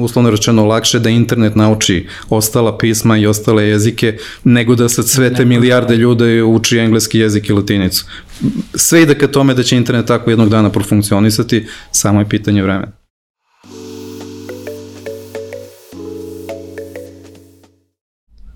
uslovno rečeno lakše da internet nauči ostala pisma i ostale jezike nego da sad sve te milijarde ljude uči engleski jezik i latinicu. Sve ide ka tome da će internet tako jednog dana profunkcionisati, samo je pitanje vremena.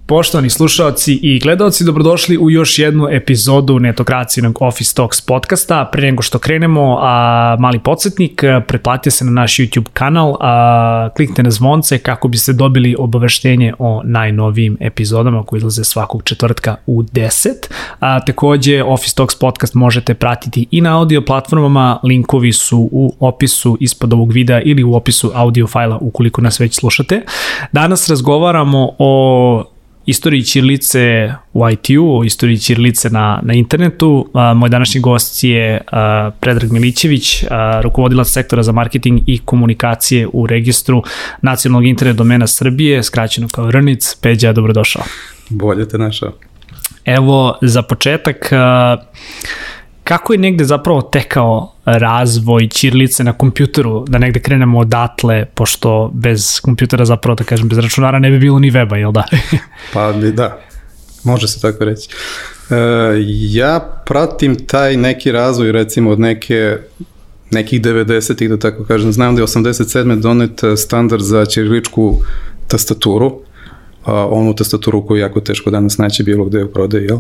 Poštovani slušalci i gledalci, dobrodošli u još jednu epizodu netokracijnog Office Talks podcasta. Pre nego što krenemo, a, mali podsjetnik, pretplatite se na naš YouTube kanal, a, kliknite na zvonce kako biste dobili obaveštenje o najnovijim epizodama koji izlaze svakog četvrtka u 10. A, takođe, Office Talks podcast možete pratiti i na audio platformama, linkovi su u opisu ispod ovog videa ili u opisu audio fajla ukoliko nas već slušate. Danas razgovaramo o istoriji Ćirlice u ITU, o istoriji Ćirlice na, na internetu. A, moj današnji gost je a, Predrag Milićević, a, rukovodilac sektora za marketing i komunikacije u registru nacionalnog internet domena Srbije, skraćeno kao RNIC. Peđa, dobrodošao. Bolje te našao. Evo, za početak, a, kako je negde zapravo tekao razvoj ćirilice na kompjuteru, da negde krenemo odatle, pošto bez kompjutera zapravo, da kažem, bez računara ne bi bilo ni weba, jel da? pa da, može se tako reći. E, ja pratim taj neki razvoj recimo od neke nekih 90-ih, da tako kažem. Znam da je 87. donet standard za ćiriličku tastaturu, onu tastaturu koju jako teško danas naći bilo gde u prodaji, jel?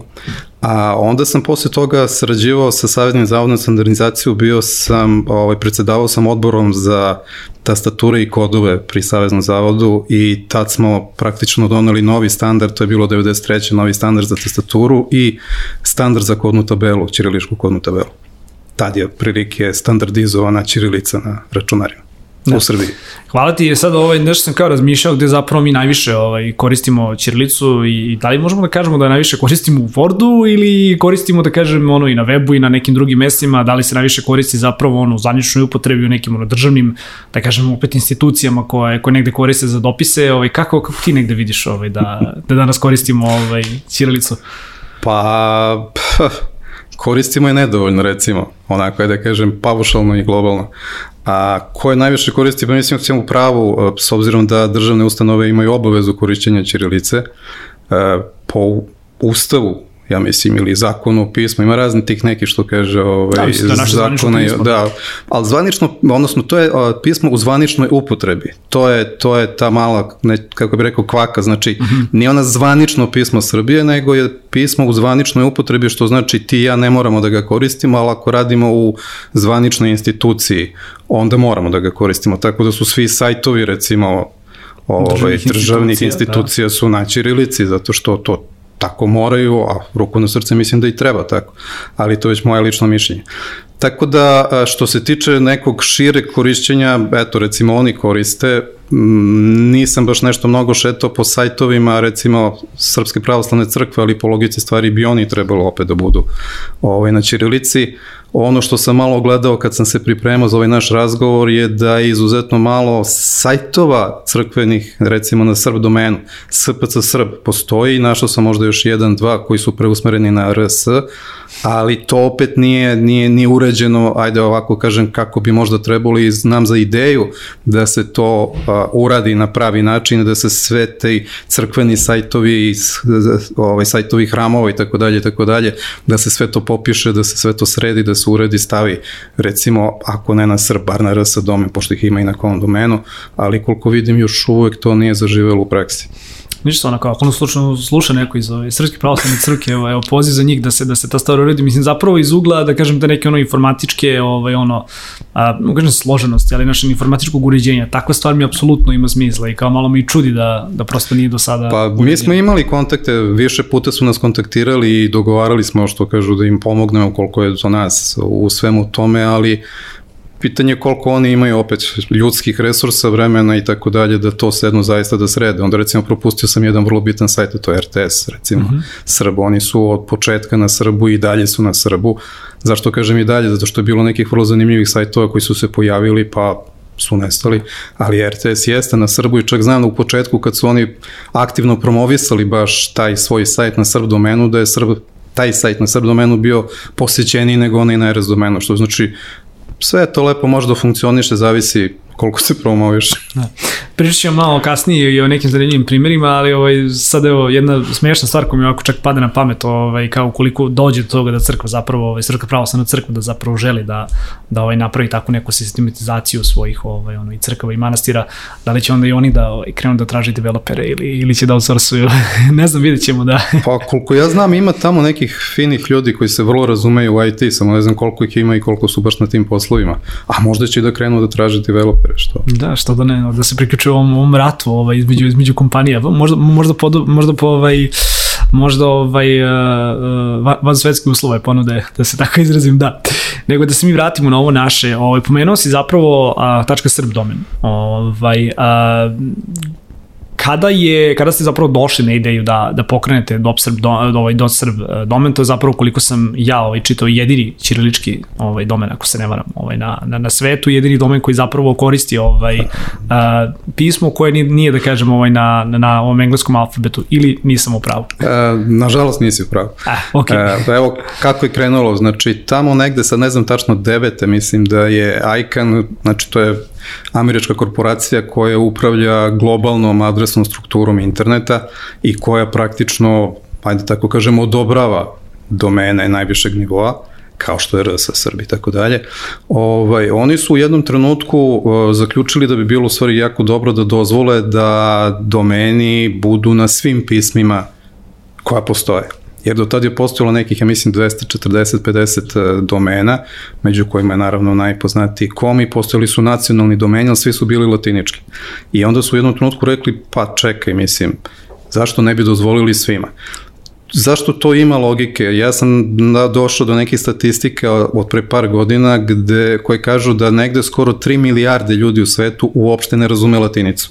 A onda sam posle toga sarađivao sa Savjetnim zavodom standardizaciju, bio sam, ovaj, predsedavao sam odborom za tastature i kodove pri Saveznom zavodu i tad smo praktično doneli novi standard, to je bilo 93. novi standard za tastaturu i standard za kodnu tabelu, ćiriličku kodnu tabelu. Tad je prilike standardizovana ćirilica na računarima da. u Srbiji. Hvala ti, sad ovaj, nešto sam kao razmišljao gde zapravo mi najviše ovaj, koristimo ćirilicu i da li možemo da kažemo da najviše koristimo u Wordu ili koristimo da kažem ono i na webu i na nekim drugim mestima, da li se najviše koristi zapravo ono u zvaničnoj upotrebi u nekim ono državnim, da kažem opet institucijama koje, koje negde koriste za dopise, ovaj, kako, kako ti negde vidiš ovaj, da, da danas koristimo ovaj, ćirilicu? Pa, koristimo je nedovoljno recimo, onako je da kažem paušalno i globalno. A ko je najviše koristi? Pa mislim da sam u pravu, s obzirom da državne ustanove imaju obavezu korišćenja Ćirilice, po ustavu ja mislim, ili zakonu o pismu, ima razni tih neki što kaže ovaj, da, da zakona, pismo, da. da, ali zvanično, odnosno to je a, pismo u zvaničnoj upotrebi, to je, to je ta mala, ne, kako bih rekao, kvaka, znači, mm -hmm. nije ona zvanično pismo Srbije, nego je pismo u zvaničnoj upotrebi, što znači ti i ja ne moramo da ga koristimo, ali ako radimo u zvaničnoj instituciji, onda moramo da ga koristimo, tako da su svi sajtovi, recimo, ovaj, državnih, državnih institucija, institucija da. su na Čirilici, zato što to tako moraju, a ruku na srce mislim da i treba tako, ali to je već moje lično mišljenje. Tako da, što se tiče nekog šire korišćenja, eto, recimo oni koriste, nisam baš nešto mnogo šetao po sajtovima, recimo Srpske pravoslavne crkve, ali po logici stvari bi oni trebalo opet da budu ovaj, na Čirilici. Ono što sam malo gledao kad sam se pripremao za ovaj naš razgovor je da je izuzetno malo sajtova crkvenih, recimo na Srb domenu, SPC Srb postoji, našao sam možda još jedan, dva koji su preusmereni na RS, ali to opet nije, nije, nije uređeno, ajde ovako kažem, kako bi možda trebalo i znam za ideju da se to a, uradi na pravi način, da se sve te crkveni sajtovi, ovaj, sajtovi hramova i tako dalje, tako dalje, da se sve to popiše, da se sve to sredi, da se uredi, stavi, recimo, ako ne na Srb, bar na RS domen, pošto ih ima i na kom domenu, ali koliko vidim još uvek to nije zaživelo u praksi ništa onako, ako ono slučajno sluša neko iz ove srpske pravoslavne crke, evo, evo poziv za njih da se da se ta stvar uredi, mislim zapravo iz ugla da kažem da neke ono informatičke, ovaj ono a, kažem složenosti, ali našeg informatičkog uređenja, takva stvar mi apsolutno ima smisla i kao malo mi čudi da da prosto nije do sada Pa uređenja. mi smo imali kontakte, više puta su nas kontaktirali i dogovarali smo što kažu da im pomognemo koliko je za nas u svemu tome, ali pitanje koliko oni imaju opet ljudskih resursa, vremena i tako dalje da to sedno zaista da srede. Onda recimo propustio sam jedan vrlo bitan sajt, to je RTS recimo, uh mhm. -huh. Srbu, oni su od početka na Srbu i dalje su na Srbu. Zašto kažem i dalje? Zato što je bilo nekih vrlo zanimljivih sajtova koji su se pojavili pa su nestali, ali RTS jeste na Srbu i čak znam da u početku kad su oni aktivno promovisali baš taj svoj sajt na Srb domenu, da je Srb taj sajt na Srb domenu bio posjećeniji nego onaj na RS domenu, što znači sve to lepo može da funkcioniše, zavisi koliko se promoviš. Da. Pričat ćemo malo kasnije i o nekim zanimljivim primjerima, ali ovaj, sad evo jedna smiješna stvar koja mi ovako čak pade na pamet, ovaj, kao koliko dođe do toga da crkva zapravo, ovaj, crkva pravoslavna crkva da zapravo želi da, da ovaj, napravi takvu neku sistematizaciju svojih ovaj, ono, i crkava i manastira, da li će onda i oni da ovaj, krenu da traži developere ili, ili će da outsourcuju, ne znam, vidjet ćemo da... pa koliko ja znam ima tamo nekih finih ljudi koji se vrlo razumeju u IT, samo ne znam koliko ih ima i koliko su baš na tim poslovima, a možda će da krenu da traže developere, što? Da, što da ne, da se priključuje ovom, ovom ratu ovaj, između, između kompanija, možda, možda, pod, možda po ovaj, možda ovaj, uh, van svetske uslove ponude, da se tako izrazim, da. Nego da se mi vratimo na ovo naše, ovaj, pomenuo si zapravo uh, .srb domen. Ovaj, uh, kada je kada ste zapravo došli na ideju da da pokrenete Dopsrb do, ovaj Dopsrb e, domen to je zapravo koliko sam ja ovaj čitao jedini ćirilički ovaj domen ako se ne varam ovaj na na na svetu jedini domen koji zapravo koristi ovaj a, pismo koje nije, nije da kažem ovaj na na, na ovom engleskom alfabetu ili nisam u pravu. E, nažalost nisi u pravu. Ah, okay. e, evo kako je krenulo, znači tamo negde sad ne znam tačno devete mislim da je ICANN, znači to je američka korporacija koja upravlja globalnom adresnom strukturom interneta i koja praktično, ajde tako kažemo, odobrava domene najvišeg nivoa kao što je RS Srbi i tako dalje. Ovaj, oni su u jednom trenutku uh, zaključili da bi bilo u stvari jako dobro da dozvole da domeni budu na svim pismima koja postoje jer do tad je postojalo nekih, ja mislim, 240-50 e, domena, među kojima je naravno najpoznatiji kom i postojali su nacionalni domeni, ali svi su bili latinički. I onda su u jednom trenutku rekli, pa čekaj, mislim, zašto ne bi dozvolili svima? Zašto to ima logike? Ja sam došao do nekih statistika od pre par godina gde, koje kažu da negde skoro 3 milijarde ljudi u svetu uopšte ne razume latinicu.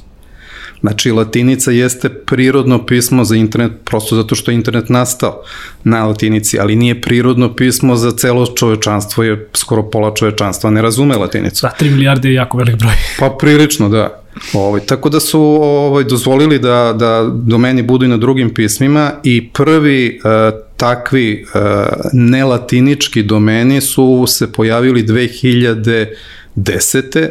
Znači, latinica jeste prirodno pismo za internet, prosto zato što je internet nastao na latinici, ali nije prirodno pismo za celo čovečanstvo, jer skoro pola čovečanstva ne razume latinicu. Da, 3 milijarde je jako velik broj. Pa prilično, da. Ovaj, tako da su ovaj, dozvolili da, da domeni budu i na drugim pismima i prvi uh, takvi uh, nelatinički domeni su se pojavili 2010.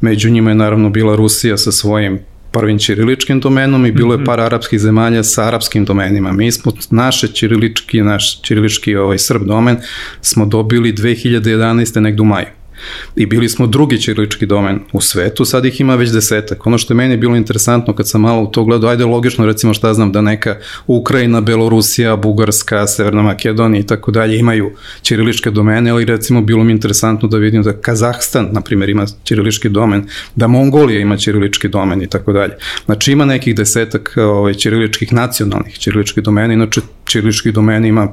Među njima je naravno bila Rusija sa svojim prvim ćiriličkim domenom i bilo je mhm. par arapskih zemalja sa arapskim domenima. Mi smo naše ćirilički, naš ćirilički ovaj, srb domen smo dobili 2011. negde u maju i bili smo drugi ćirilički domen u svetu, sad ih ima već desetak. Ono što je meni bilo interesantno kad sam malo u to gledao, ajde logično recimo šta znam da neka Ukrajina, Belorusija, Bugarska, Severna Makedonija i tako dalje imaju ćiriličke domene, ali recimo bilo mi interesantno da vidim da Kazahstan, na primjer, ima ćirilički domen, da Mongolija ima ćirilički domen i tako dalje. Znači ima nekih desetak ovaj, ćiriličkih nacionalnih ćiriličkih domena, inače ćirilički domen ima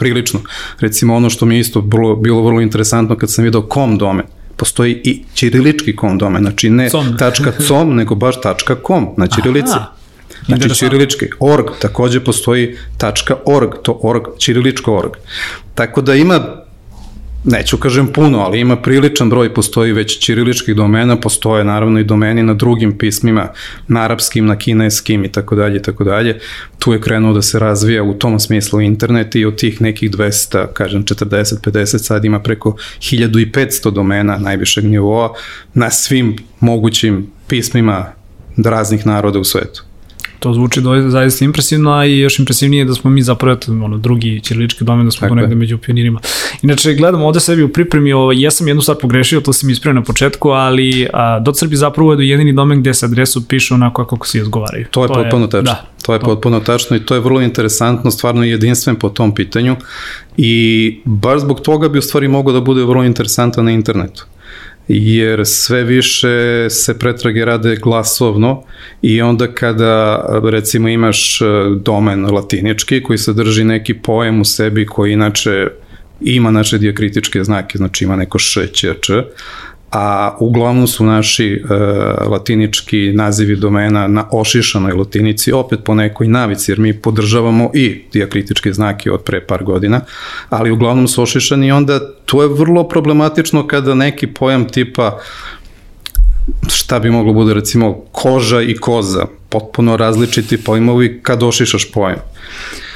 prilično. Recimo ono što mi isto bilo, bilo vrlo interesantno kad sam video kom domen, postoji i ćirilički kom domen, znači ne com. tačka com, nego baš tačka com na ćirilici. Aha. Znači ćirilički. Org, takođe postoji tačka org, to org, ćiriličko org. Tako da ima neću kažem puno, ali ima priličan broj, postoji već ćiriličkih domena, postoje naravno i domeni na drugim pismima, na arapskim, na kineskim i tako dalje i tako dalje. Tu je krenuo da se razvija u tom smislu internet i od tih nekih 200, kažem 40, 50, sad ima preko 1500 domena najvišeg nivoa na svim mogućim pismima raznih naroda u svetu to zvuči do, zaista impresivno, a i još impresivnije da smo mi zapravo ono, drugi ćirilički domen, da smo tu negde među pionirima. Inače, gledam ovde sebi u pripremi, ovo, ovaj, jesam jednu stvar pogrešio, to sam ispravio na početku, ali a, Srbi zapravo je jedini domen gde se adresu piše onako kako se izgovaraju. To je to potpuno tačno. Da, to je potpuno tačno i to je vrlo interesantno, stvarno jedinstven po tom pitanju i baš zbog toga bi u stvari mogao da bude vrlo interesantan na internetu jer sve više se pretrage rade glasovno i onda kada recimo imaš e, domen latinički koji sadrži neki poem u sebi koji inače ima naše diakritičke znake, znači ima neko š, ć, č, a uglavnom su naši e, latinički nazivi domena na ošišanoj latinici, opet po nekoj navici, jer mi podržavamo i diakritičke znake od pre par godina, ali uglavnom su ošišani i onda to je vrlo problematično kada neki pojam tipa šta bi moglo bude recimo koža i koza, potpuno različiti pojmovi kad ošišaš pojam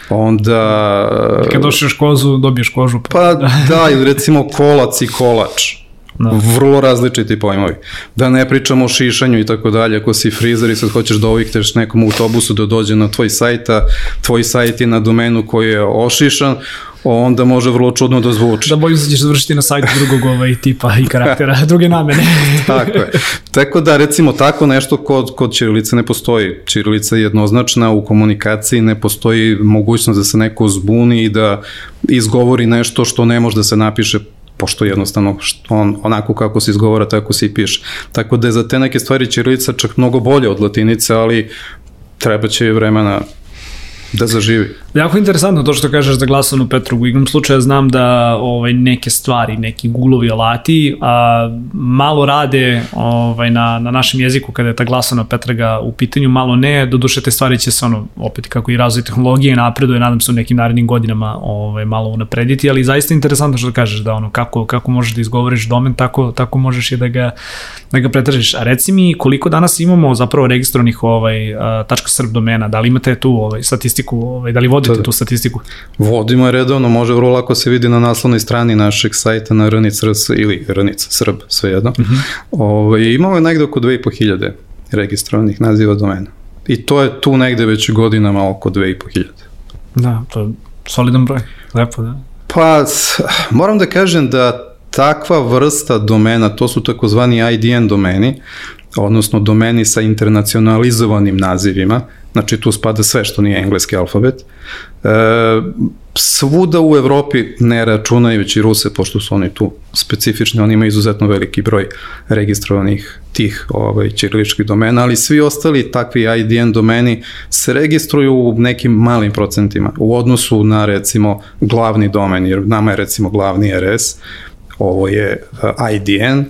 onda... Kad ošišaš kozu, dobiješ kožu. Pa da, ili recimo kolac i kolač Da. Vrlo različiti pojmovi. Da ne pričamo o šišanju i tako dalje, ako si frizer i sad hoćeš da ovikteš nekom autobusu da dođe na tvoj sajt, a tvoj sajt je na domenu koji je ošišan, onda može vrlo čudno da zvuči. Da bojim se da ćeš završiti na sajtu drugog ovaj, tipa i karaktera, druge namene. tako je. Tako da recimo tako nešto kod, kod Čirilice ne postoji. Čirilica je jednoznačna u komunikaciji, ne postoji mogućnost da se neko zbuni i da izgovori nešto što ne može da se napiše pošto jednostavno on, onako kako se izgovara, tako se i piše. Tako da je za te neke stvari Čirilica čak mnogo bolje od latinice, ali treba će vremena da zaživi. Jako interesantno to što kažeš za glasovnu. U igrom slučaja znam da ovaj, neke stvari, neki Googleovi alati a, malo rade ovaj, na, na našem jeziku kada je ta glasovna Petraga u pitanju, malo ne. Doduše te stvari će se ono, opet kako i razvoj tehnologije napreduje, nadam se u nekim narednim godinama ovaj, malo unaprediti, ali zaista interesantno što kažeš da ono, kako, kako možeš da izgovoriš domen, tako, tako možeš i da ga, da ga pretražiš. A reci mi koliko danas imamo zapravo registrovanih ovaj, .srb domena, da li imate tu ovaj, statistiku, ovaj, da li vodite tu statistiku? Vodimo je redovno, može vrlo lako se vidi na naslovnoj strani našeg sajta na RS ili RNIC Srb, svejedno. Uh mhm. -huh. ovaj, imamo je negde oko 2500 registrovanih naziva domena. I to je tu negde već godinama oko 2500. Da, to je solidan broj, lepo da. Pa, moram da kažem da takva vrsta domena, to su takozvani IDN domeni, odnosno domeni sa internacionalizovanim nazivima, znači tu spada sve što nije engleski alfabet. E, svuda u Evropi, ne računajući Ruse, pošto su oni tu specifični, oni imaju izuzetno veliki broj registrovanih tih ovaj, ćiriličkih domena, ali svi ostali takvi IDN domeni se registruju u nekim malim procentima u odnosu na recimo glavni domen, jer nama je recimo glavni RS, ovo je IDN,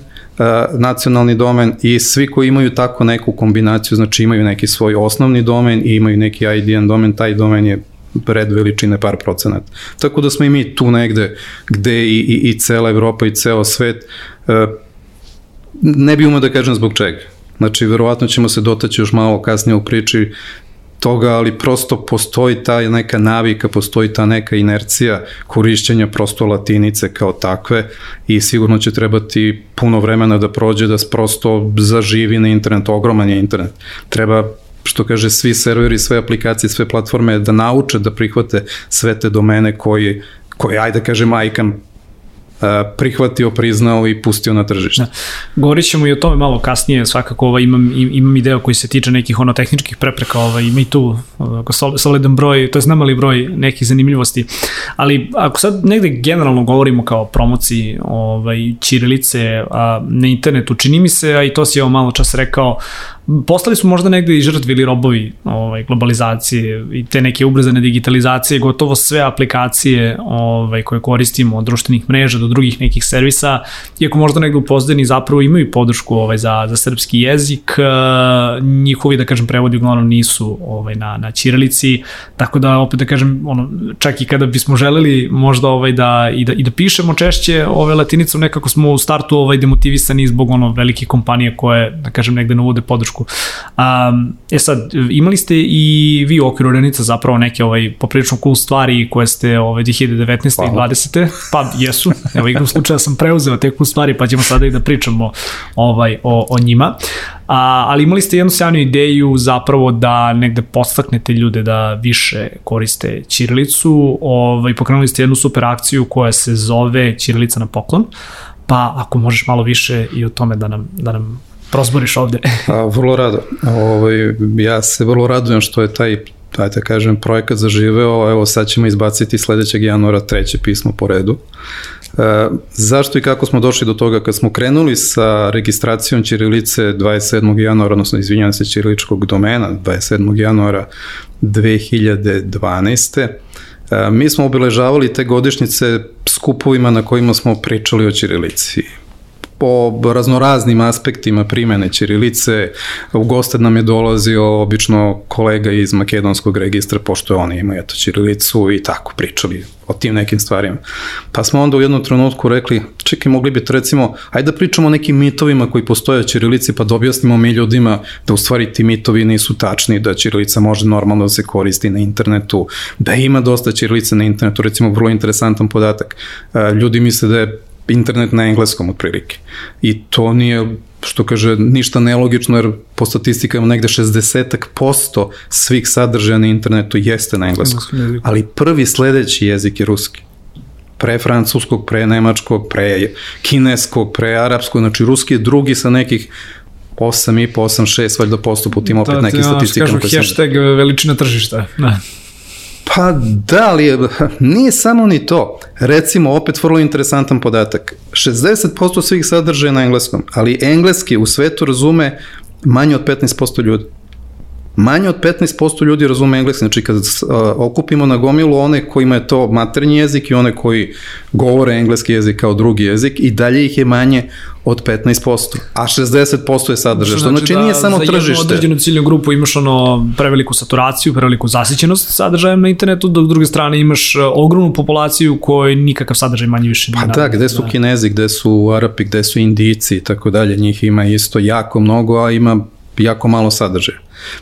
nacionalni domen i svi koji imaju tako neku kombinaciju, znači imaju neki svoj osnovni domen i imaju neki IDN domen, taj domen je red veličine par procenata. Tako da smo i mi tu negde gde i, i, i cela Evropa i ceo svet ne bi umeo da kažem zbog čega. Znači, verovatno ćemo se dotaći još malo kasnije u priči toga, ali prosto postoji ta neka navika, postoji ta neka inercija korišćenja prosto latinice kao takve i sigurno će trebati puno vremena da prođe da prosto zaživi na internet, ogroman je internet. Treba što kaže svi serveri, sve aplikacije, sve platforme da nauče da prihvate sve te domene koji, koji ajde da kažem, ICANN prihvatio, priznao i pustio na tržište. Da. Govorit ćemo i o tome malo kasnije, svakako ovaj, imam, imam ideo koji se tiče nekih ono tehničkih prepreka, ovaj, ima i tu ako solidan broj, to je znamali broj nekih zanimljivosti, ali ako sad negde generalno govorimo kao promociji ovaj, Čirilice a, na internetu, čini mi se, a i to si evo malo čas rekao, postali smo možda negde i žrtvi ili robovi ovaj, globalizacije i te neke ubrzane digitalizacije, gotovo sve aplikacije ovaj, koje koristimo od društvenih mreža do drugih nekih servisa, iako možda negde upozdani zapravo imaju podršku ovaj, za, za srpski jezik, njihovi, da kažem, prevodi uglavnom nisu ovaj, na, na čirilici, tako da opet da kažem, ono, čak i kada bismo želeli možda ovaj, da, i, da, i da pišemo češće ove latinicom, nekako smo u startu ovaj, demotivisani zbog ono velike kompanije koje, da kažem, negde navode podršku. Um, e sad, imali ste i vi u okviru Renica zapravo neke ovaj, poprilično cool stvari koje ste ovaj, 2019. Hvala. i 20. Pa jesu, evo igrom slučaja sam preuzeo te cool stvari pa ćemo sada i da pričamo ovaj, o, o njima. A, ali imali ste jednu sjajnu ideju zapravo da negde postaknete ljude da više koriste Ćirilicu. Ovaj, pokrenuli ste jednu super akciju koja se zove Ćirilica na poklon. Pa ako možeš malo više i o tome da nam, da nam prozboriš ovde. A, vrlo rado. Ovaj, ja se vrlo radujem što je taj ajde kažem, projekat zaživeo, evo sad ćemo izbaciti sledećeg januara treće pismo po redu. E, zašto i kako smo došli do toga kad smo krenuli sa registracijom Ćirilice 27. januara, odnosno izvinjam se Ćiriličkog domena 27. januara 2012. E, mi smo obeležavali te godišnjice skupovima na kojima smo pričali o Ćirilici po raznoraznim aspektima primene Ćirilice. U goste nam je dolazio obično kolega iz makedonskog registra, pošto oni imaju eto Ćirilicu i tako pričali o tim nekim stvarima. Pa smo onda u jednom trenutku rekli, čekaj, mogli bi to recimo, ajde da pričamo o nekim mitovima koji postoje o Ćirilici, pa da objasnimo mi ljudima da u stvari ti mitovi nisu tačni, da Ćirilica može normalno da se koristi na internetu, da ima dosta Ćirilice na internetu, recimo vrlo interesantan podatak. Ljudi misle da je internet na engleskom otprilike. I to nije što kaže, ništa nelogično, jer po statistikama negde 60% svih sadržaja na internetu jeste na engleskom. Ali prvi sledeći jezik je ruski pre francuskog, pre nemačkog, pre kineskog, pre arapskog, znači ruski je drugi sa nekih 8,5, 8, 6, valjda postup u tim opet da, nekim statistikama. Da, kažu hashtag veličina tržišta. Da. Pa da, ali nije samo ni to. Recimo, opet vrlo interesantan podatak. 60% svih sadržaja na engleskom, ali engleski u svetu razume manje od 15% ljudi. Manje od 15% ljudi razume engleski, znači kad uh, okupimo na gomilu one kojima je to maternji jezik i one koji govore engleski jezik kao drugi jezik i dalje ih je manje od 15%, a 60% je sadržaj, što znači, znači da nije samo tržište. Za jednu određenu ciljnu grupu imaš ono preveliku saturaciju, preveliku zasićenost sadržajem na internetu, dok s druge strane imaš uh, ogromnu populaciju koji nikakav sadržaj manje više Pa da, gde su da. kinezi, gde su arapi, gde su indici i tako dalje, njih ima isto jako mnogo, a ima jako malo sadržaja.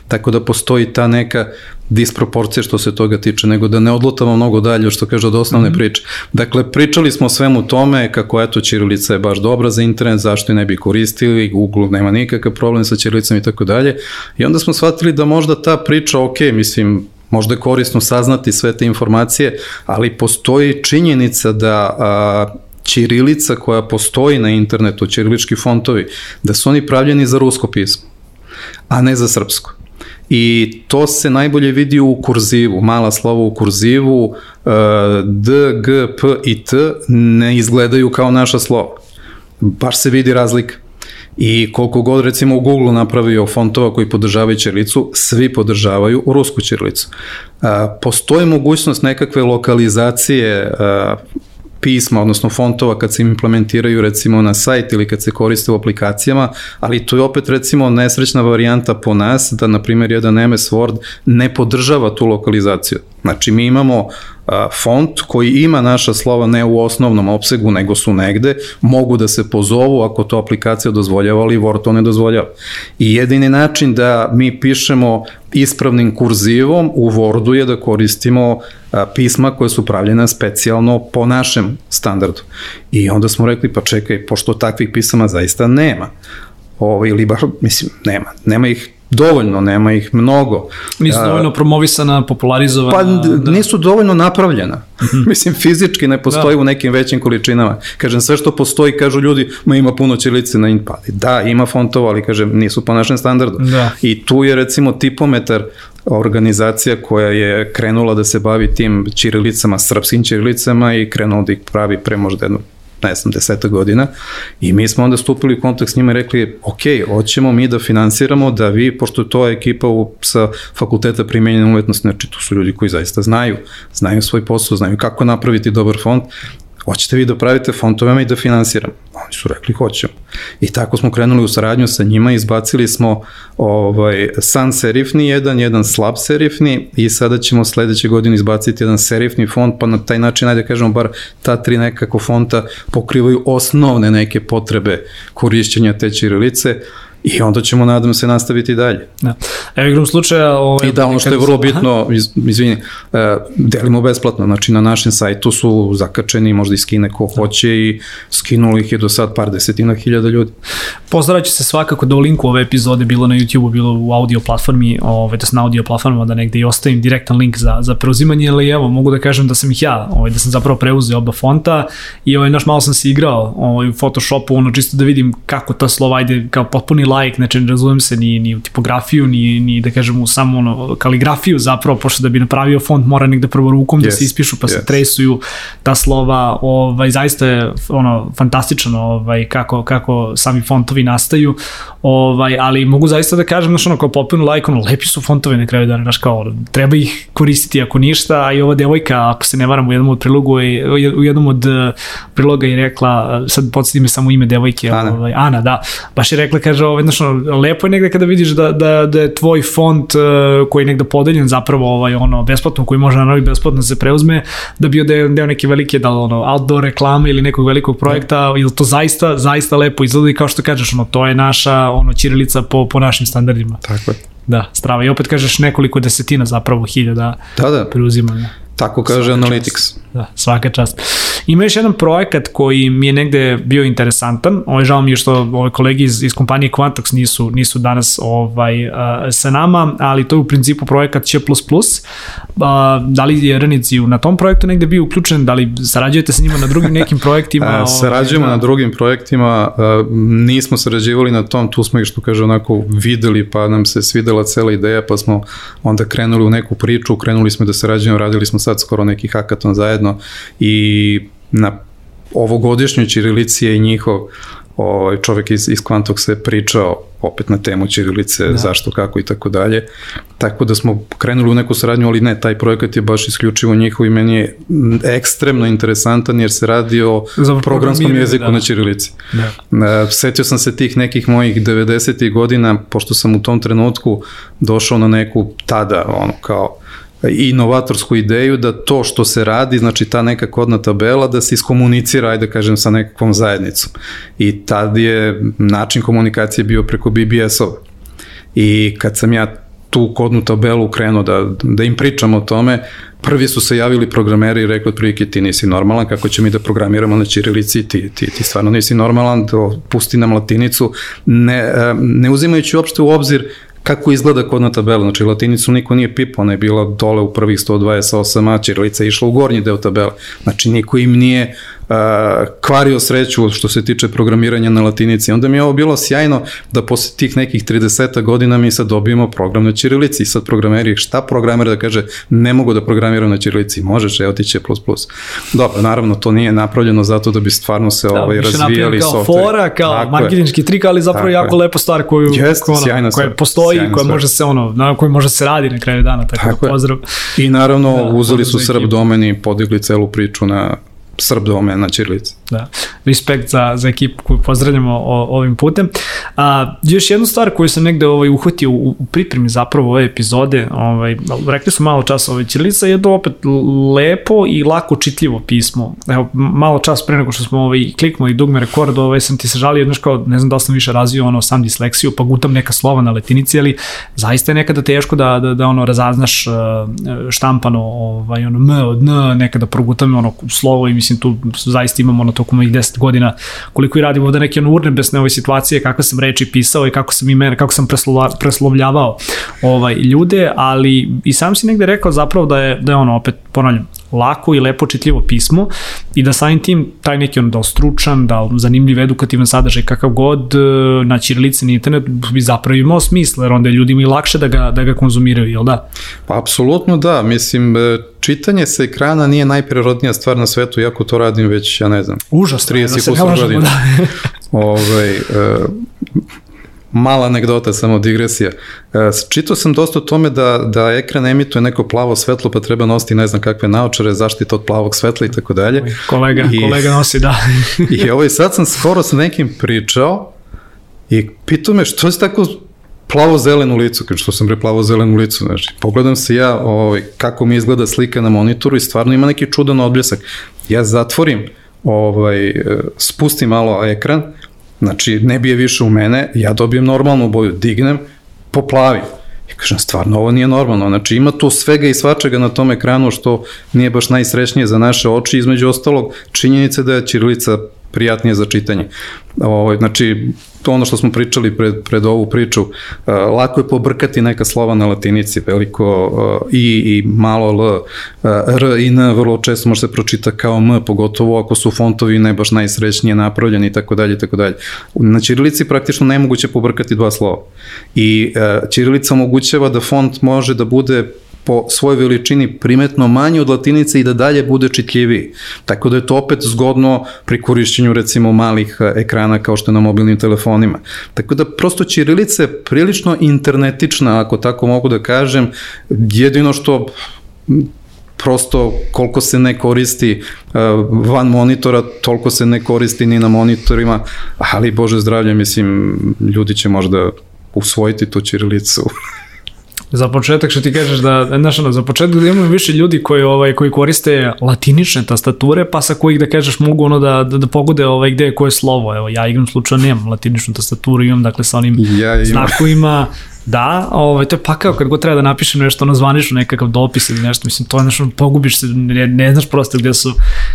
Tako da postoji ta neka disproporcija što se toga tiče, nego da ne odlutamo mnogo dalje, što kaže od osnovne mm -hmm. priče. Dakle, pričali smo svemu tome kako eto Ćirilica je baš dobra za internet, zašto je ne bi koristili, Google nema nikakav problem sa Ćirilicom i tako dalje. I onda smo shvatili da možda ta priča, ok, mislim, možda je korisno saznati sve te informacije, ali postoji činjenica da a, Ćirilica koja postoji na internetu, ćirilički fontovi, da su oni pravljeni za rusko pismo a ne za srpsko. I to se najbolje vidi u kurzivu, mala slova u kurzivu, e, D, G, P i T ne izgledaju kao naša slova. Baš se vidi razlika. I koliko god recimo u Google napravio fontova koji podržavaju ćirilicu, svi podržavaju rusku ćirilicu. E, postoji mogućnost nekakve lokalizacije e, pisma, odnosno fontova kad se implementiraju recimo na sajt ili kad se koriste u aplikacijama, ali to je opet recimo nesrećna varijanta po nas da na primjer jedan MS Word ne podržava tu lokalizaciju. Znači mi imamo font koji ima naša slova ne u osnovnom opsegu, nego su negde, mogu da se pozovu ako to aplikacija dozvoljava, ali Word to ne dozvoljava. I jedini način da mi pišemo ispravnim kurzivom u Wordu je da koristimo pisma koje su pravljena specijalno po našem standardu. I onda smo rekli, pa čekaj, pošto takvih pisama zaista nema, ovaj, ili baš, mislim, nema, nema ih dovoljno, nema ih mnogo. Nisu dovoljno promovisana, popularizovana. Pa da. nisu dovoljno napravljena. -hmm. Mislim, fizički ne postoji da. u nekim većim količinama. Kažem, sve što postoji, kažu ljudi, ma ima puno ćilice na inpadi. Da, ima fontova, ali kažem, nisu po našem standardu. Da. I tu je recimo tipometar organizacija koja je krenula da se bavi tim ćirilicama, srpskim ćirilicama i krenula da ih pravi pre možda jedno ne znam, deseta godina i mi smo onda stupili u kontakt s njima i rekli, ok, hoćemo mi da finansiramo da vi, pošto to je ekipa u, sa fakulteta primenjene umetnosti, znači to su ljudi koji zaista znaju, znaju svoj posao, znaju kako napraviti dobar fond, hoćete vi da pravite fontovima i da finansiramo? Oni su rekli hoćemo. I tako smo krenuli u saradnju sa njima, izbacili smo ovaj, san serifni jedan, jedan slab serifni i sada ćemo sledeće godine izbaciti jedan serifni font, pa na taj način, ajde da kažemo, bar ta tri nekako fonta pokrivaju osnovne neke potrebe korišćenja te čirilice. I onda ćemo, nadam se, nastaviti dalje. Da. Evo igrom slučaja... Ovaj, I da, ono što je vrlo bitno, iz, izvini, e, delimo besplatno, znači na našem sajtu su zakačeni, možda i skine ko da. hoće i skinuli ih je do sad par desetina hiljada ljudi. Pozdravat se svakako da u linku ove epizode, bilo na YouTube-u, bilo u audio platformi, ovaj, da se na audio platformama, da negde i ostavim direktan link za, za preuzimanje, ali evo, mogu da kažem da sam ih ja, ovaj, da sam zapravo preuzeo oba fonta i ovaj, naš malo sam se igrao ovaj, u Photoshopu, ono, čisto da vidim kako ta slova ide kao potpuni like, znači ne razumem se ni, ni u tipografiju, ni, ni da kažem u samo ono, kaligrafiju zapravo, pošto da bi napravio font mora negde prvo rukom yes. da se ispišu pa yes. se tresuju ta slova, ovaj, zaista je ono, fantastično ovaj, kako, kako sami fontovi nastaju, ovaj, ali mogu zaista da kažem, znaš ono, kao potpuno like, ono, lepi su fontovi na kraju dana, znaš kao, treba ih koristiti ako ništa, a i ova devojka, ako se ne varam, u jednom od prilogu, u jednom od eh, priloga je rekla, sad podsjeti me samo ime devojke, Ana. Ovaj, Ana, da, baš je rekla, kaže, ovaj, znaš, ono, lepo je negde kada vidiš da, da, da je tvoj font uh, koji je negde podeljen zapravo ovaj, ono, besplatno, koji može naravno besplatno da se preuzme, da bio deo, deo neke velike, da ono, outdoor reklame ili nekog velikog projekta, ili to zaista, zaista lepo izgleda i kao što kažeš, ono, to je naša ono, ćirilica po, po našim standardima. Tako je. Da, strava. I opet kažeš nekoliko desetina zapravo hiljada da, da. preuzimanja. Tako kaže Analytics. Čast. Da, svaka čast. Ima još jedan projekat koji mi je negde bio interesantan, ovaj, žao mi je što ove kolegi iz, iz kompanije Quantox nisu, nisu danas ovaj, uh, sa nama, ali to je u principu projekat Č++. Uh, da li je Renici na tom projektu negde bio uključen, da li sarađujete sa njima na drugim nekim projektima? A, sarađujemo ovaj, na drugim projektima, uh, nismo sarađivali na tom, tu smo ih što kaže onako videli pa nam se svidela cela ideja pa smo onda krenuli u neku priču, krenuli smo da sarađujemo, radili smo sad skoro neki hakaton zajedno i na ovogodišnjoj Čirilici je i njihov ovaj, čovek iz, iz Kvantog se pričao opet na temu Čirilice, da. zašto, kako i tako dalje. Tako da smo krenuli u neku saradnju, ali ne, taj projekat je baš isključivo njihov i meni je ekstremno interesantan jer se radi o Zapravo programskom jeziku da. na Čirilici. Da. Setio sam se tih nekih mojih 90. godina, pošto sam u tom trenutku došao na neku tada, ono, kao inovatorsku ideju da to što se radi, znači ta neka kodna tabela, da se iskomunicira, ajde da kažem, sa nekakvom zajednicom. I tad je način komunikacije bio preko BBS-ova. I kad sam ja tu kodnu tabelu krenuo da, da im pričam o tome, prvi su se javili programeri i rekli otprilike ti nisi normalan, kako će mi da programiramo na čirilici, ti, ti, ti stvarno nisi normalan, do, pusti nam latinicu, ne, e, ne uzimajući uopšte u obzir kako izgleda kodna tabela, znači latinicu niko nije pipao, ona je bila dole u prvih 128, a Čirilica je išla u gornji deo tabele, znači niko im nije kvario sreću što se tiče programiranja na latinici. Onda mi je ovo bilo sjajno da posle tih nekih 30 godina mi sad dobijemo program na Čirilici i sad programeri, šta programer da kaže ne mogu da programiram na Čirilici, možeš, evo ti će plus plus. Dobro, naravno to nije napravljeno zato da bi stvarno se da, ovaj, razvijali kao software. fora, kao marketinški trik, ali zapravo tako jako je. lepa stvar koju, Jest, koju, ono, koja postoji, koja stvar. može se ono, na kojoj može se radi na kraju dana, tako, da tako da pozdrav. I naravno da, uzeli su Srb domen i podigli celu priču na Srb domen na Čirlici. Da, respekt za, za ekipu koju pozdravljamo o, ovim putem. A, još jednu stvar koju sam negde ovaj, uhvatio u, u pripremi zapravo ove epizode, ovaj, rekli su malo časa, ovaj, Čirlica to opet lepo i lako čitljivo pismo. Evo, malo čas pre nego što smo ovaj, kliknuli dugme rekord, ovaj, sam ti se žalio, znaš kao, ne znam da sam više razvio ono, sam disleksiju, pa gutam neka slova na letinici, ali zaista je nekada teško da, da, da ono, razaznaš uh, štampano ovaj, ono, m od n, nekada progutam ono, slovo i mislim tu zaista imamo na tokom ovih 10 godina koliko i radimo ovde neke urnebesne ove situacije kako sam reči pisao i kako sam imena, kako sam preslova, preslovljavao ovaj, ljude, ali i sam si negde rekao zapravo da je, da je ono opet ponavljam, lako i lepo čitljivo pismo i da samim tim taj neki on da stručan, da zanimljiv edukativan sadržaj kakav god e, na ćirilici na internet bi zapravo imao smisla, jer onda je ljudima i lakše da ga, da ga konzumiraju, jel da? Pa apsolutno da, mislim e, čitanje sa ekrana nije najprirodnija stvar na svetu, jako to radim već, ja ne znam, Užasno, 30 da godina. Da. ovaj, uh, mala anegdota, samo digresija. E, čitao sam dosta o tome da, da ekran emituje neko plavo svetlo, pa treba nositi ne znam kakve naočare, zaštita od plavog svetla i tako dalje. Kolega, I, kolega nosi, da. I ovaj, sad sam skoro sa nekim pričao i pitao me što je tako plavo zelenu licu, kao što sam pre plavo zelenu licu, znači, pogledam se ja ovaj, kako mi izgleda slika na monitoru i stvarno ima neki čudan odbljesak. Ja zatvorim, ovaj, e, spustim malo ekran, Znači, ne bije više u mene, ja dobijem normalnu boju, dignem, poplavim. I kažem, stvarno, ovo nije normalno. Znači, ima tu svega i svačega na tom ekranu što nije baš najsrećnije za naše oči, između ostalog, činjenice da je Čirilica prijatnije za čitanje. Ovo, ovaj, znači, to ono što smo pričali pred, pred ovu priču, uh, lako je pobrkati neka slova na latinici, veliko uh, i i malo l, uh, r i n vrlo često može se pročita kao m, pogotovo ako su fontovi ne baš najsrećnije napravljeni i tako dalje i tako dalje. Na ćirilici praktično nemoguće pobrkati dva slova. I ćirilica omogućava da font može da bude po svojoj veličini primetno manji od latinice i da dalje bude čitljiviji. Tako da je to opet zgodno pri korišćenju recimo malih e, ekrana kao što je na mobilnim telefonima. Tako da prosto ćirilica je prilično internetična, ako tako mogu da kažem, jedino što prosto koliko se ne koristi uh, van monitora, toliko se ne koristi ni na monitorima, ali Bože zdravlje, mislim, ljudi će možda usvojiti tu ćirilicu Za početak što ti kažeš da, znaš, ono, za početak da imamo više ljudi koji, ovaj, koji koriste latinične tastature, pa sa kojih da kažeš mogu ono da, da, da pogode ovaj, gde je koje slovo. Evo, ja igram slučajno nemam latiničnu tastaturu, imam dakle sa onim Ja imam. znakovima, Da, ovaj, to je pakao kad god treba da napišem nešto ono zvanično, nekakav dopis ili nešto, mislim, to je nešto, pogubiš se, ne, ne znaš prosto gde su,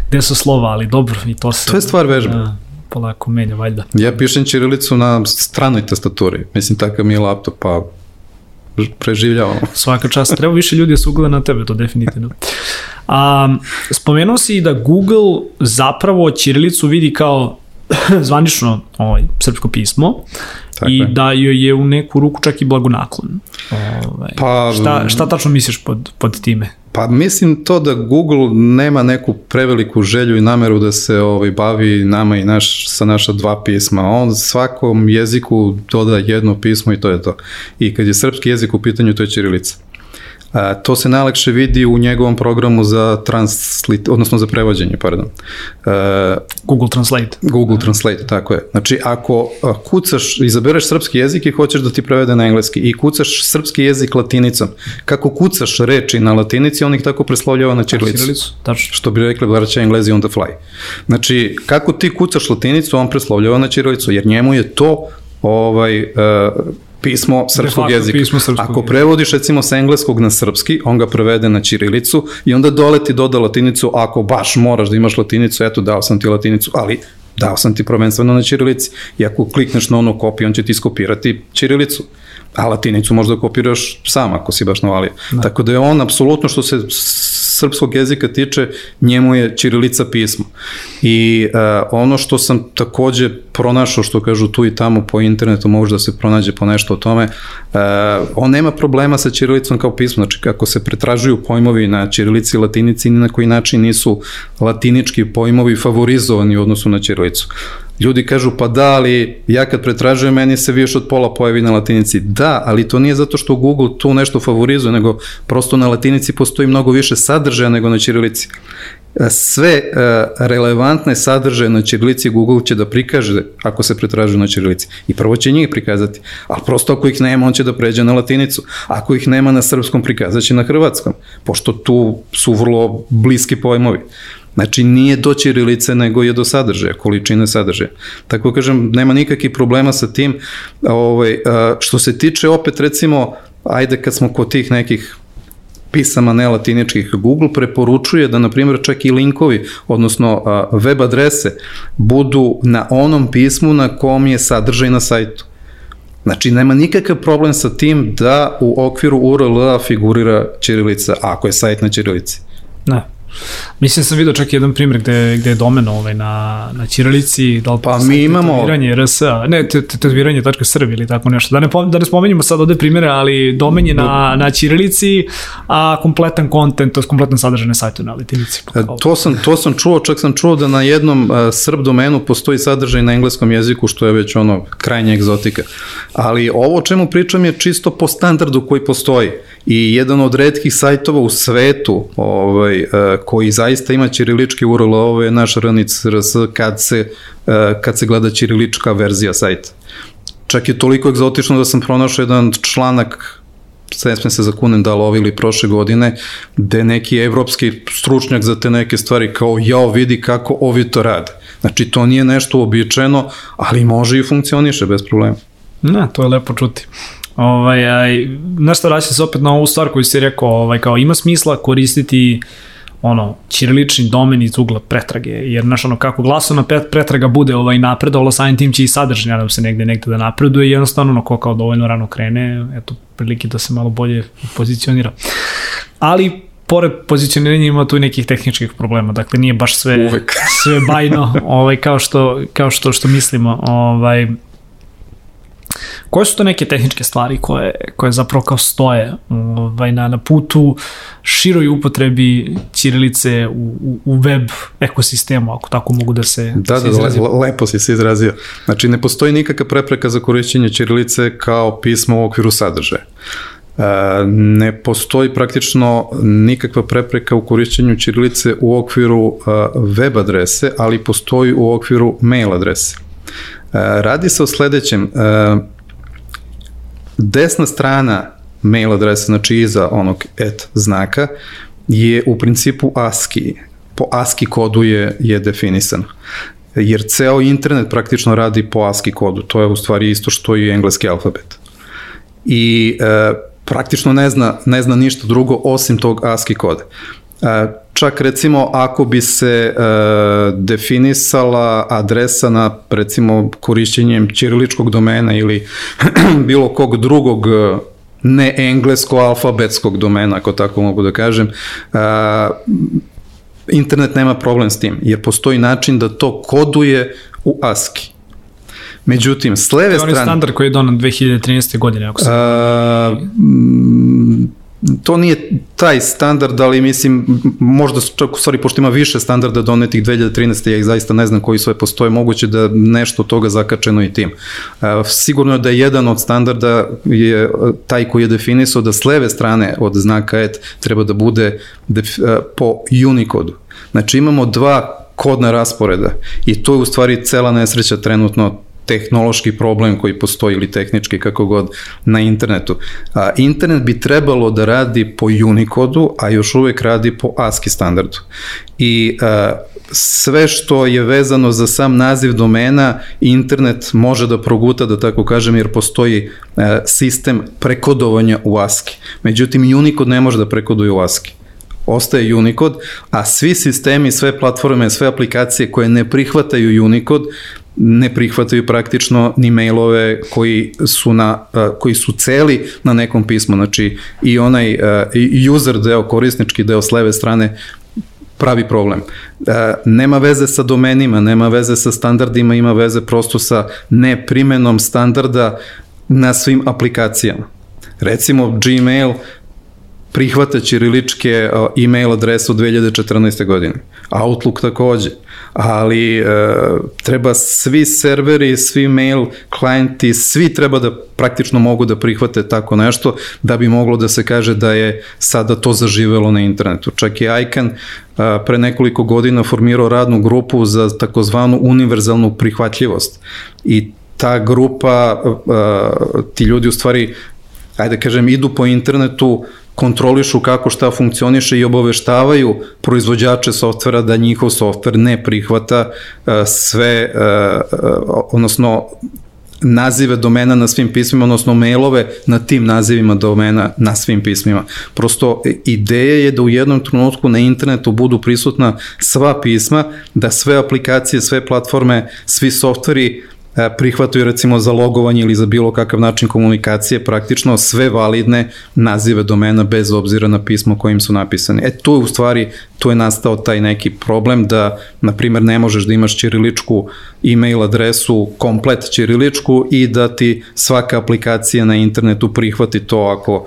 gde su slova, ali dobro, i to se... To je stvar vežbe. Da, polako menja, valjda. Ja pišem ćirilicu na stranoj tastaturi. Mislim, takav mi je laptop, pa preživljavamo. Svaka čast. Treba više ljudi da se ugleda na tebe, to definitivno. A, spomenuo si da Google zapravo Ćirilicu vidi kao zvanično ovaj, srpsko pismo Tako i je. da joj je u neku ruku čak i blagonaklon. Ovaj, Pa, šta, šta tačno misliš pod, pod time? Pa mislim to da Google nema neku preveliku želju i nameru da se ovaj, bavi nama i naš, sa naša dva pisma. On svakom jeziku doda jedno pismo i to je to. I kad je srpski jezik u pitanju, to je ćirilica. A, to se najlakše vidi u njegovom programu za translit, odnosno za prevođenje, pardon. A, Google Translate. Google Translate, tako je. Znači, ako kucaš, izabereš srpski jezik i hoćeš da ti prevede na engleski i kucaš srpski jezik latinicom, kako kucaš reči na latinici, on ih tako preslovljava na. Ćirilicu, tačno. Što bi rekli braća englezi on the fly. Znači, kako ti kucaš latinicu, on preslovljava na ćirilicu, jer njemu je to ovaj, uh, pismo srpskog facto jezika. pismo srpskog Ako prevodiš recimo sa engleskog na srpski, on ga prevede na ćirilicu i onda dole ti doda latinicu, ako baš moraš da imaš latinicu, eto dao sam ti latinicu, ali dao sam ti prvenstveno na ćirilici. I ako klikneš na ono kopiju, on će ti skopirati ćirilicu. A latinicu možda kopiraš sam ako si baš navalio. Da. Tako da je on, apsolutno što se srpskog jezika tiče, njemu je ćirilica pismo. I uh, ono što sam takođe pronašao, što kažu tu i tamo po internetu, može da se pronađe po nešto o tome, uh, on nema problema sa ćirilicom kao pismo, znači kako se pretražuju pojmovi na ćirilici i latinici, ni na koji način nisu latinički pojmovi favorizovani u odnosu na ćirilicu. Ljudi kažu, pa da, ali ja kad pretražujem, meni se više od pola pojavi na latinici. Da, ali to nije zato što Google tu nešto favorizuje, nego prosto na latinici postoji mnogo više sadržaja nego na ćirilici. Sve e, relevantne sadržaje na ćirilici Google će da prikaže ako se pretražuju na ćirilici. I prvo će njih prikazati. A prosto ako ih nema, on će da pređe na latinicu. Ako ih nema na srpskom, prikazat će na hrvatskom. Pošto tu su vrlo bliski pojmovi. Znači nije do ćirilice nego je do sadržaja, količine sadržaja. Tako kažem, nema nikakvih problema sa tim. Ovaj, što se tiče opet recimo, ajde kad smo kod tih nekih pisama nelatiničkih, Google preporučuje da, na primjer, čak i linkovi, odnosno web adrese, budu na onom pismu na kom je sadržaj na sajtu. Znači, nema nikakav problem sa tim da u okviru URL-a figurira ćirilica, ako je sajt na ćirilici. Da. Mislim sam vidio čak jedan primjer gde, gde je domen ovaj na, na Ćirilici, da li Pa mi imamo- Tetoviranje RS, ne, te- te- tetoviranje.srb ili tako nešto. Da ne, da ne spomenjamo sad ovde primjere, ali domen je na, na Ćirilici, a kompletan kontent, to je kompletan sadržaj na sajtu na Latinici. Pa E, To sam, to sam čuo, čak sam čuo da na jednom uh, srb domenu postoji sadržaj na engleskom jeziku, što je već ono krajnje egzotika. Ali ovo o čemu pričam je čisto po standardu koji postoji. I jedan od redkih sajtova u svetu ovaj, uh, koji zaista ima ćirilički URL, ovo je naš ranic RS kad se, uh, kad se gleda ćirilička verzija sajta. Čak je toliko egzotično da sam pronašao jedan članak sve sme se zakunem da li ove ili prošle godine, gde neki evropski stručnjak za te neke stvari kao jao vidi kako ovi to rade. Znači to nije nešto uobičajeno, ali može i funkcioniše bez problema. Na, to je lepo čuti. Ovaj, aj, šta, vraćam se opet na ovu stvar koju si rekao, ovaj, kao ima smisla koristiti ono, ćirilični domen iz ugla pretrage, jer znaš ono, kako glasovna pretraga bude ovaj napredovala, samim tim će i sadržaj, nadam se, negde, negde da napreduje i jednostavno, ono, ko kao dovoljno rano krene, eto, prilike da se malo bolje pozicionira. Ali, pored pozicioniranja ima tu i nekih tehničkih problema, dakle nije baš sve, Uvek. sve bajno ovaj, kao, što, kao što, što mislimo. Ovaj, Koje su to neke tehničke stvari koje, koje zapravo kao stoje ovaj, na, na putu široj upotrebi ćirilice u, u, u web ekosistemu, ako tako mogu da se, Da, se da, izrazim? le, lepo si se izrazio. Znači ne postoji nikakva prepreka za korišćenje ćirilice kao pisma u okviru sadržaja. E, ne postoji praktično nikakva prepreka u korišćenju ćirilice u okviru e, web adrese, ali postoji u okviru mail adrese. Radi se o sledećem, e, desna strana mail adresa, znači iza onog et znaka, je u principu ASCII. Po ASCII kodu je, je definisano jer ceo internet praktično radi po ASCII kodu, to je u stvari isto što i engleski alfabet. I e, praktično ne zna, ne zna ništa drugo osim tog ASCII koda. E, čak recimo ako bi se e, definisala adresa na recimo korišćenjem ćiriličkog domena ili bilo kog drugog ne englesko-alfabetskog domena, ako tako mogu da kažem, a, internet nema problem s tim, jer postoji način da to koduje u ASCII. Međutim, s leve strane... To je standard koji je donan 2013. godine, ako se... A, to nije taj standard, ali mislim, možda čak u stvari, pošto ima više standarda donetih 2013. ja ih zaista ne znam koji sve postoje, moguće da nešto toga zakačeno i tim. Sigurno je da je jedan od standarda je taj koji je definisao da s leve strane od znaka et treba da bude po Unicodu. Znači imamo dva kodna rasporeda i to je u stvari cela nesreća trenutno tehnološki problem koji postoji ili tehnički kako god na internetu. A, internet bi trebalo da radi po Unicodu, a još uvek radi po ASCII standardu. I a, sve što je vezano za sam naziv domena, internet može da proguta, da tako kažem, jer postoji a, sistem prekodovanja u ASCII. Međutim, Unicode ne može da prekoduje u ASCII ostaje Unicode, a svi sistemi, sve platforme, sve aplikacije koje ne prihvataju Unicode ne prihvataju praktično ni mailove koji su, na, koji su celi na nekom pismu, znači i onaj user deo, korisnički deo s leve strane pravi problem. Nema veze sa domenima, nema veze sa standardima, ima veze prosto sa neprimenom standarda na svim aplikacijama. Recimo Gmail prihvata ćiriličke e-mail adresu 2014. godine. Outlook takođe ali e, treba svi serveri, svi mail klijenti, svi treba da praktično mogu da prihvate tako nešto da bi moglo da se kaže da je sada to zaživelo na internetu. Čak i ICANN a, pre nekoliko godina formirao radnu grupu za takozvanu univerzalnu prihvatljivost i ta grupa, a, ti ljudi u stvari ajde da kažem, idu po internetu kontrolišu kako šta funkcioniše i obaveštavaju proizvođače softvera da njihov softver ne prihvata uh, sve, uh, odnosno nazive domena na svim pismima, odnosno mailove na tim nazivima domena na svim pismima. Prosto ideja je da u jednom trenutku na internetu budu prisutna sva pisma, da sve aplikacije, sve platforme, svi softveri E, prihvataju recimo za logovanje ili za bilo kakav način komunikacije praktično sve validne nazive domena bez obzira na pismo kojim su napisani. E tu je u stvari, tu je nastao taj neki problem da, na primer, ne možeš da imaš ćiriličku e-mail adresu, komplet ćiriličku i da ti svaka aplikacija na internetu prihvati to ako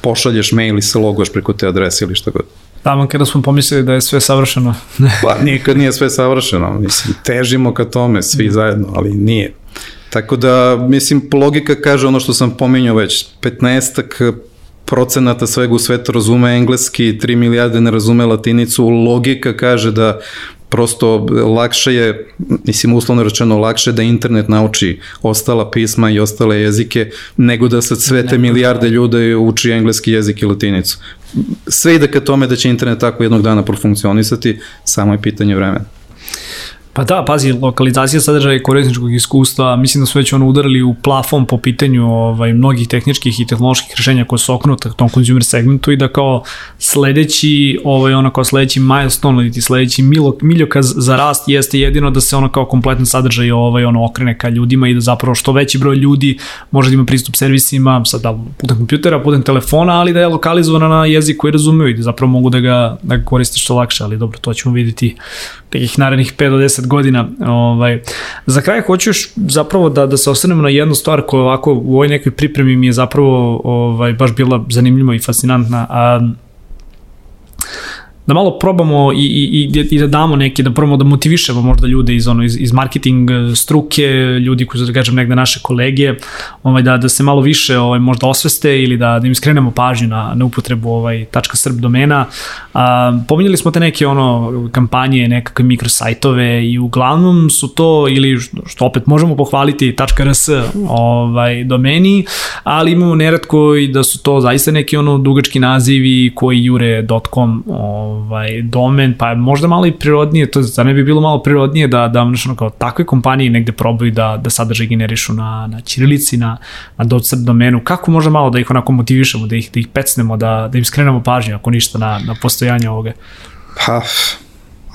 pošalješ mail i se loguješ preko te adrese ili šta god. Tamo kada smo pomislili da je sve savršeno. pa nikad nije sve savršeno, mislim, težimo ka tome svi zajedno, ali nije. Tako da, mislim, logika kaže ono što sam pominjao već, 15 procenata svega u svetu razume engleski, 3 milijarde ne razume latinicu, logika kaže da prosto lakše je, mislim uslovno rečeno, lakše da internet nauči ostala pisma i ostale jezike nego da sad sve te milijarde ljude uči engleski jezik i latinicu. Sve ide ka tome da će internet tako jednog dana profunkcionisati, samo je pitanje vremena. Pa da, pazi, lokalizacija sadržaja i korisničkog iskustva, mislim da su već ono udarili u plafon po pitanju ovaj, mnogih tehničkih i tehnoloških rešenja koje su oknuta u tom consumer segmentu i da kao sledeći, ovaj, ono kao sledeći milestone ili sledeći milo, miljokaz za rast jeste jedino da se ono kao kompletan sadržaj ovaj, ono okrene ka ljudima i da zapravo što veći broj ljudi može da ima pristup servisima, sad da putem kompjutera, putem telefona, ali da je lokalizovana na jezik koji razumeju i da zapravo mogu da ga, da ga koriste što lakše, ali dobro, to ćemo videti nekih narednih 5 do 10 godina. Ovaj, za kraj hoću još zapravo da, da se ostanemo na jednu stvar koja ovako u ovoj nekoj pripremi mi je zapravo ovaj, baš bila zanimljiva i fascinantna. A, da malo probamo i, i, i da damo neke, da probamo da motivišemo možda ljude iz, ono, iz, iz marketing struke, ljudi koji su, da kažem, negde naše kolege, ovaj, da, da se malo više ovaj, možda osveste ili da, da im skrenemo pažnju na, na upotrebu ovaj, .srb domena. A, pominjali smo te neke ono, kampanje, nekakve mikrosajtove i uglavnom su to, ili što opet možemo pohvaliti, .rs ovaj, domeni, ali imamo neretko i da su to zaista neki ono dugački nazivi koji jure .com ovaj, domen, pa možda malo i prirodnije, to za ne bi bilo malo prirodnije da, da ono, kao takve kompanije negde probaju da, da sadržaj generišu na, na Čirilici, na, na .crp domenu, kako možda malo da ih onako motivišemo, da ih, da ih pecnemo, da, da im skrenemo pažnju, ako ništa, na, na postojanje ovoga? Pa,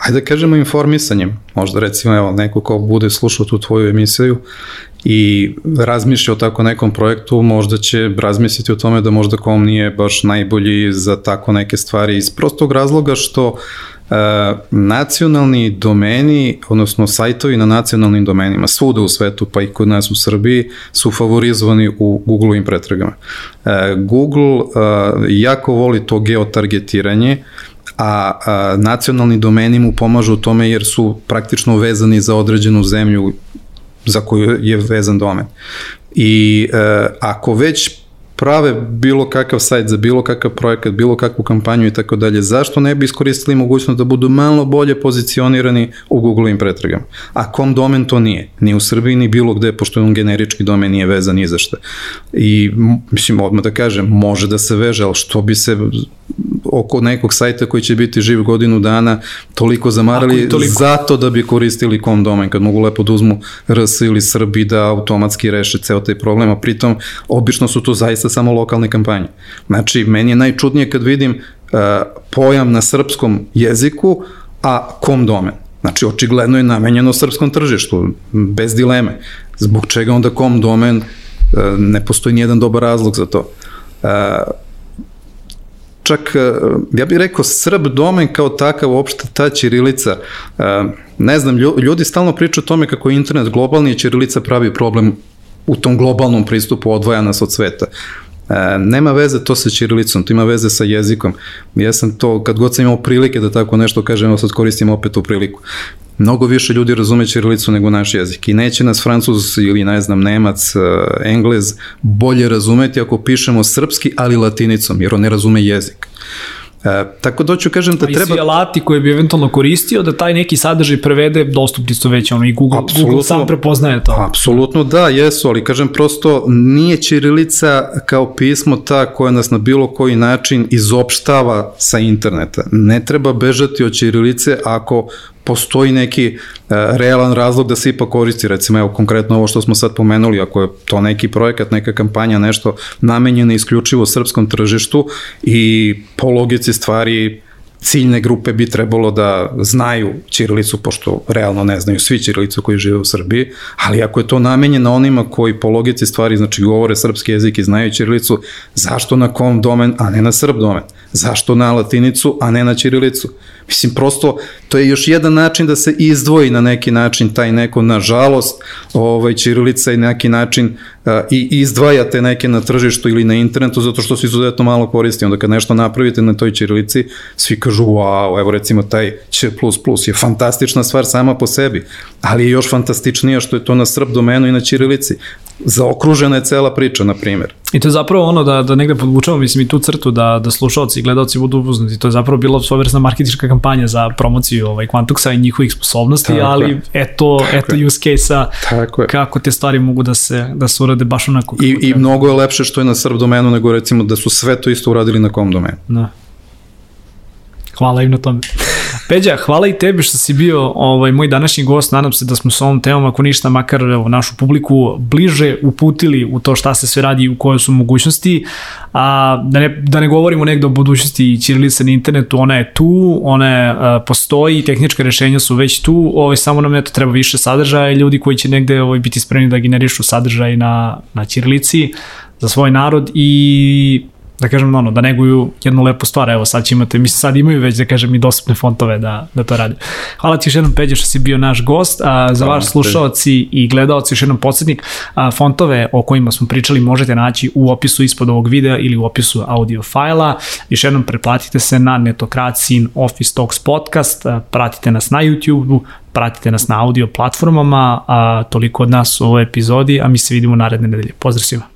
ajde da kažemo informisanjem. Možda recimo evo, neko ko bude slušao tu tvoju emisiju i razmišlja o tako nekom projektu, možda će razmisliti o tome da možda kom nije baš najbolji za tako neke stvari iz prostog razloga što e, nacionalni domeni, odnosno sajtovi na nacionalnim domenima, svuda u svetu, pa i kod nas u Srbiji, su favorizovani u Google-ovim pretragama. E, Google e, jako voli to geotargetiranje, a, a nacionalni domeni mu pomažu u tome jer su praktično vezani za određenu zemlju za koju je vezan domen. I e, ako već prave bilo kakav sajt za bilo kakav projekat, bilo kakvu kampanju i tako dalje, zašto ne bi iskoristili mogućnost da budu malo bolje pozicionirani u Google-im pretragama? A kom domen to nije? Ni u Srbiji, ni bilo gde, pošto je on generički domen nije vezan ni za šta. I, mislim, odmah da kažem, može da se veže, ali što bi se oko nekog sajta koji će biti živ godinu dana toliko zamarali toliko... zato da bi koristili kom domen, kad mogu lepo da uzmu RS ili Srbi da automatski reše ceo taj problem, a pritom obično su to zaista samo lokalne kampanje. Znači, meni je najčudnije kad vidim uh, pojam na srpskom jeziku, a kom domen. Znači, očigledno je namenjeno srpskom tržištu, bez dileme. Zbog čega onda kom domen, uh, ne postoji nijedan dobar razlog za to. Uh, čak, ja bih rekao, Srb domen kao takav, uopšte ta Ćirilica, ne znam, ljudi stalno pričaju o tome kako je internet globalni i Ćirilica pravi problem u tom globalnom pristupu odvaja nas od sveta. E, nema veze to sa ćirilicom, to ima veze sa jezikom. Ja sam to, kad god sam imao prilike da tako nešto kažem, evo sad koristim opet tu priliku. Mnogo više ljudi razume ćirilicu nego naš jezik i neće nas francuz ili ne znam nemac, e, englez bolje razumeti ako pišemo srpski ali latinicom jer on ne razume jezik. E, tako da ću kažem da treba... I svi alati koje bi eventualno koristio da taj neki sadržaj prevede, dostupni su već ono i Google, Google sam prepoznaje to. Apsolutno da, jesu, ali kažem prosto nije Ćirilica kao pismo ta koja nas na bilo koji način izopštava sa interneta. Ne treba bežati od Ćirilice ako postoji neki e, realan razlog da se ipak koristi, recimo evo konkretno ovo što smo sad pomenuli, ako je to neki projekat, neka kampanja, nešto namenjeno isključivo srpskom tržištu i po logici stvari ciljne grupe bi trebalo da znaju Ćirilicu, pošto realno ne znaju svi Ćirilicu koji žive u Srbiji, ali ako je to namenjeno onima koji po logici stvari, znači govore srpski jezik i znaju Ćirilicu, zašto na kom domen, a ne na srb domen? Zašto na latinicu, a ne na Ćirilicu? Mislim, prosto, to je još jedan način da se izdvoji na neki način taj neko, nažalost, ovaj, Ćirilica i neki način a, i izdvajate neke na tržištu ili na internetu zato što se izuzetno malo koristi. Onda kad nešto napravite na toj Ćirilici, svi kažu, wow, evo recimo taj Ć++ je fantastična stvar sama po sebi, ali je još fantastičnija što je to na srp domenu i na Ćirilici zaokružena je cela priča, na primjer. I to je zapravo ono da, da negde podvučamo, mislim, i tu crtu da, da slušalci i gledalci budu upoznati. To je zapravo bila svojevrsna marketička kampanja za promociju ovaj, Quantuxa i njihovih sposobnosti, Tako ali je. eto, Tako eto je. use case-a kako te stvari mogu da se, da se urade baš onako. I, I mnogo je lepše što je na Srb domenu nego recimo da su sve to isto uradili na kom domenu. Da. Hvala im na tome. Peđa, hvala i tebi što si bio ovaj, moj današnji gost. Nadam se da smo s ovom temom, ako ništa, makar evo, našu publiku bliže uputili u to šta se sve radi i u koje su mogućnosti. A, da, ne, da ne govorimo negde o budućnosti Ćirilice na internetu, ona je tu, ona je, a, postoji, tehnička rešenja su već tu, ovaj, samo nam eto treba više sadržaja i ljudi koji će negde ovaj, biti spremni da generišu sadržaj na, na Ćirilici za svoj narod i da kažem, ono, da neguju jednu lepu stvar, evo sad će imate, mislim sad imaju već, da kažem, i dostupne fontove da, da to radi. Hvala ti još jednom, Peđe, što si bio naš gost, a, za vaš slušalci i gledalci, još jednom podsjetnik, a, fontove o kojima smo pričali možete naći u opisu ispod ovog videa ili u opisu audio fajla, još jednom preplatite se na Netokracin Office Talks podcast, a, pratite nas na YouTube-u, pratite nas na audio platformama, a toliko od nas u ovoj epizodi, a mi se vidimo naredne nedelje. Pozdrav svima!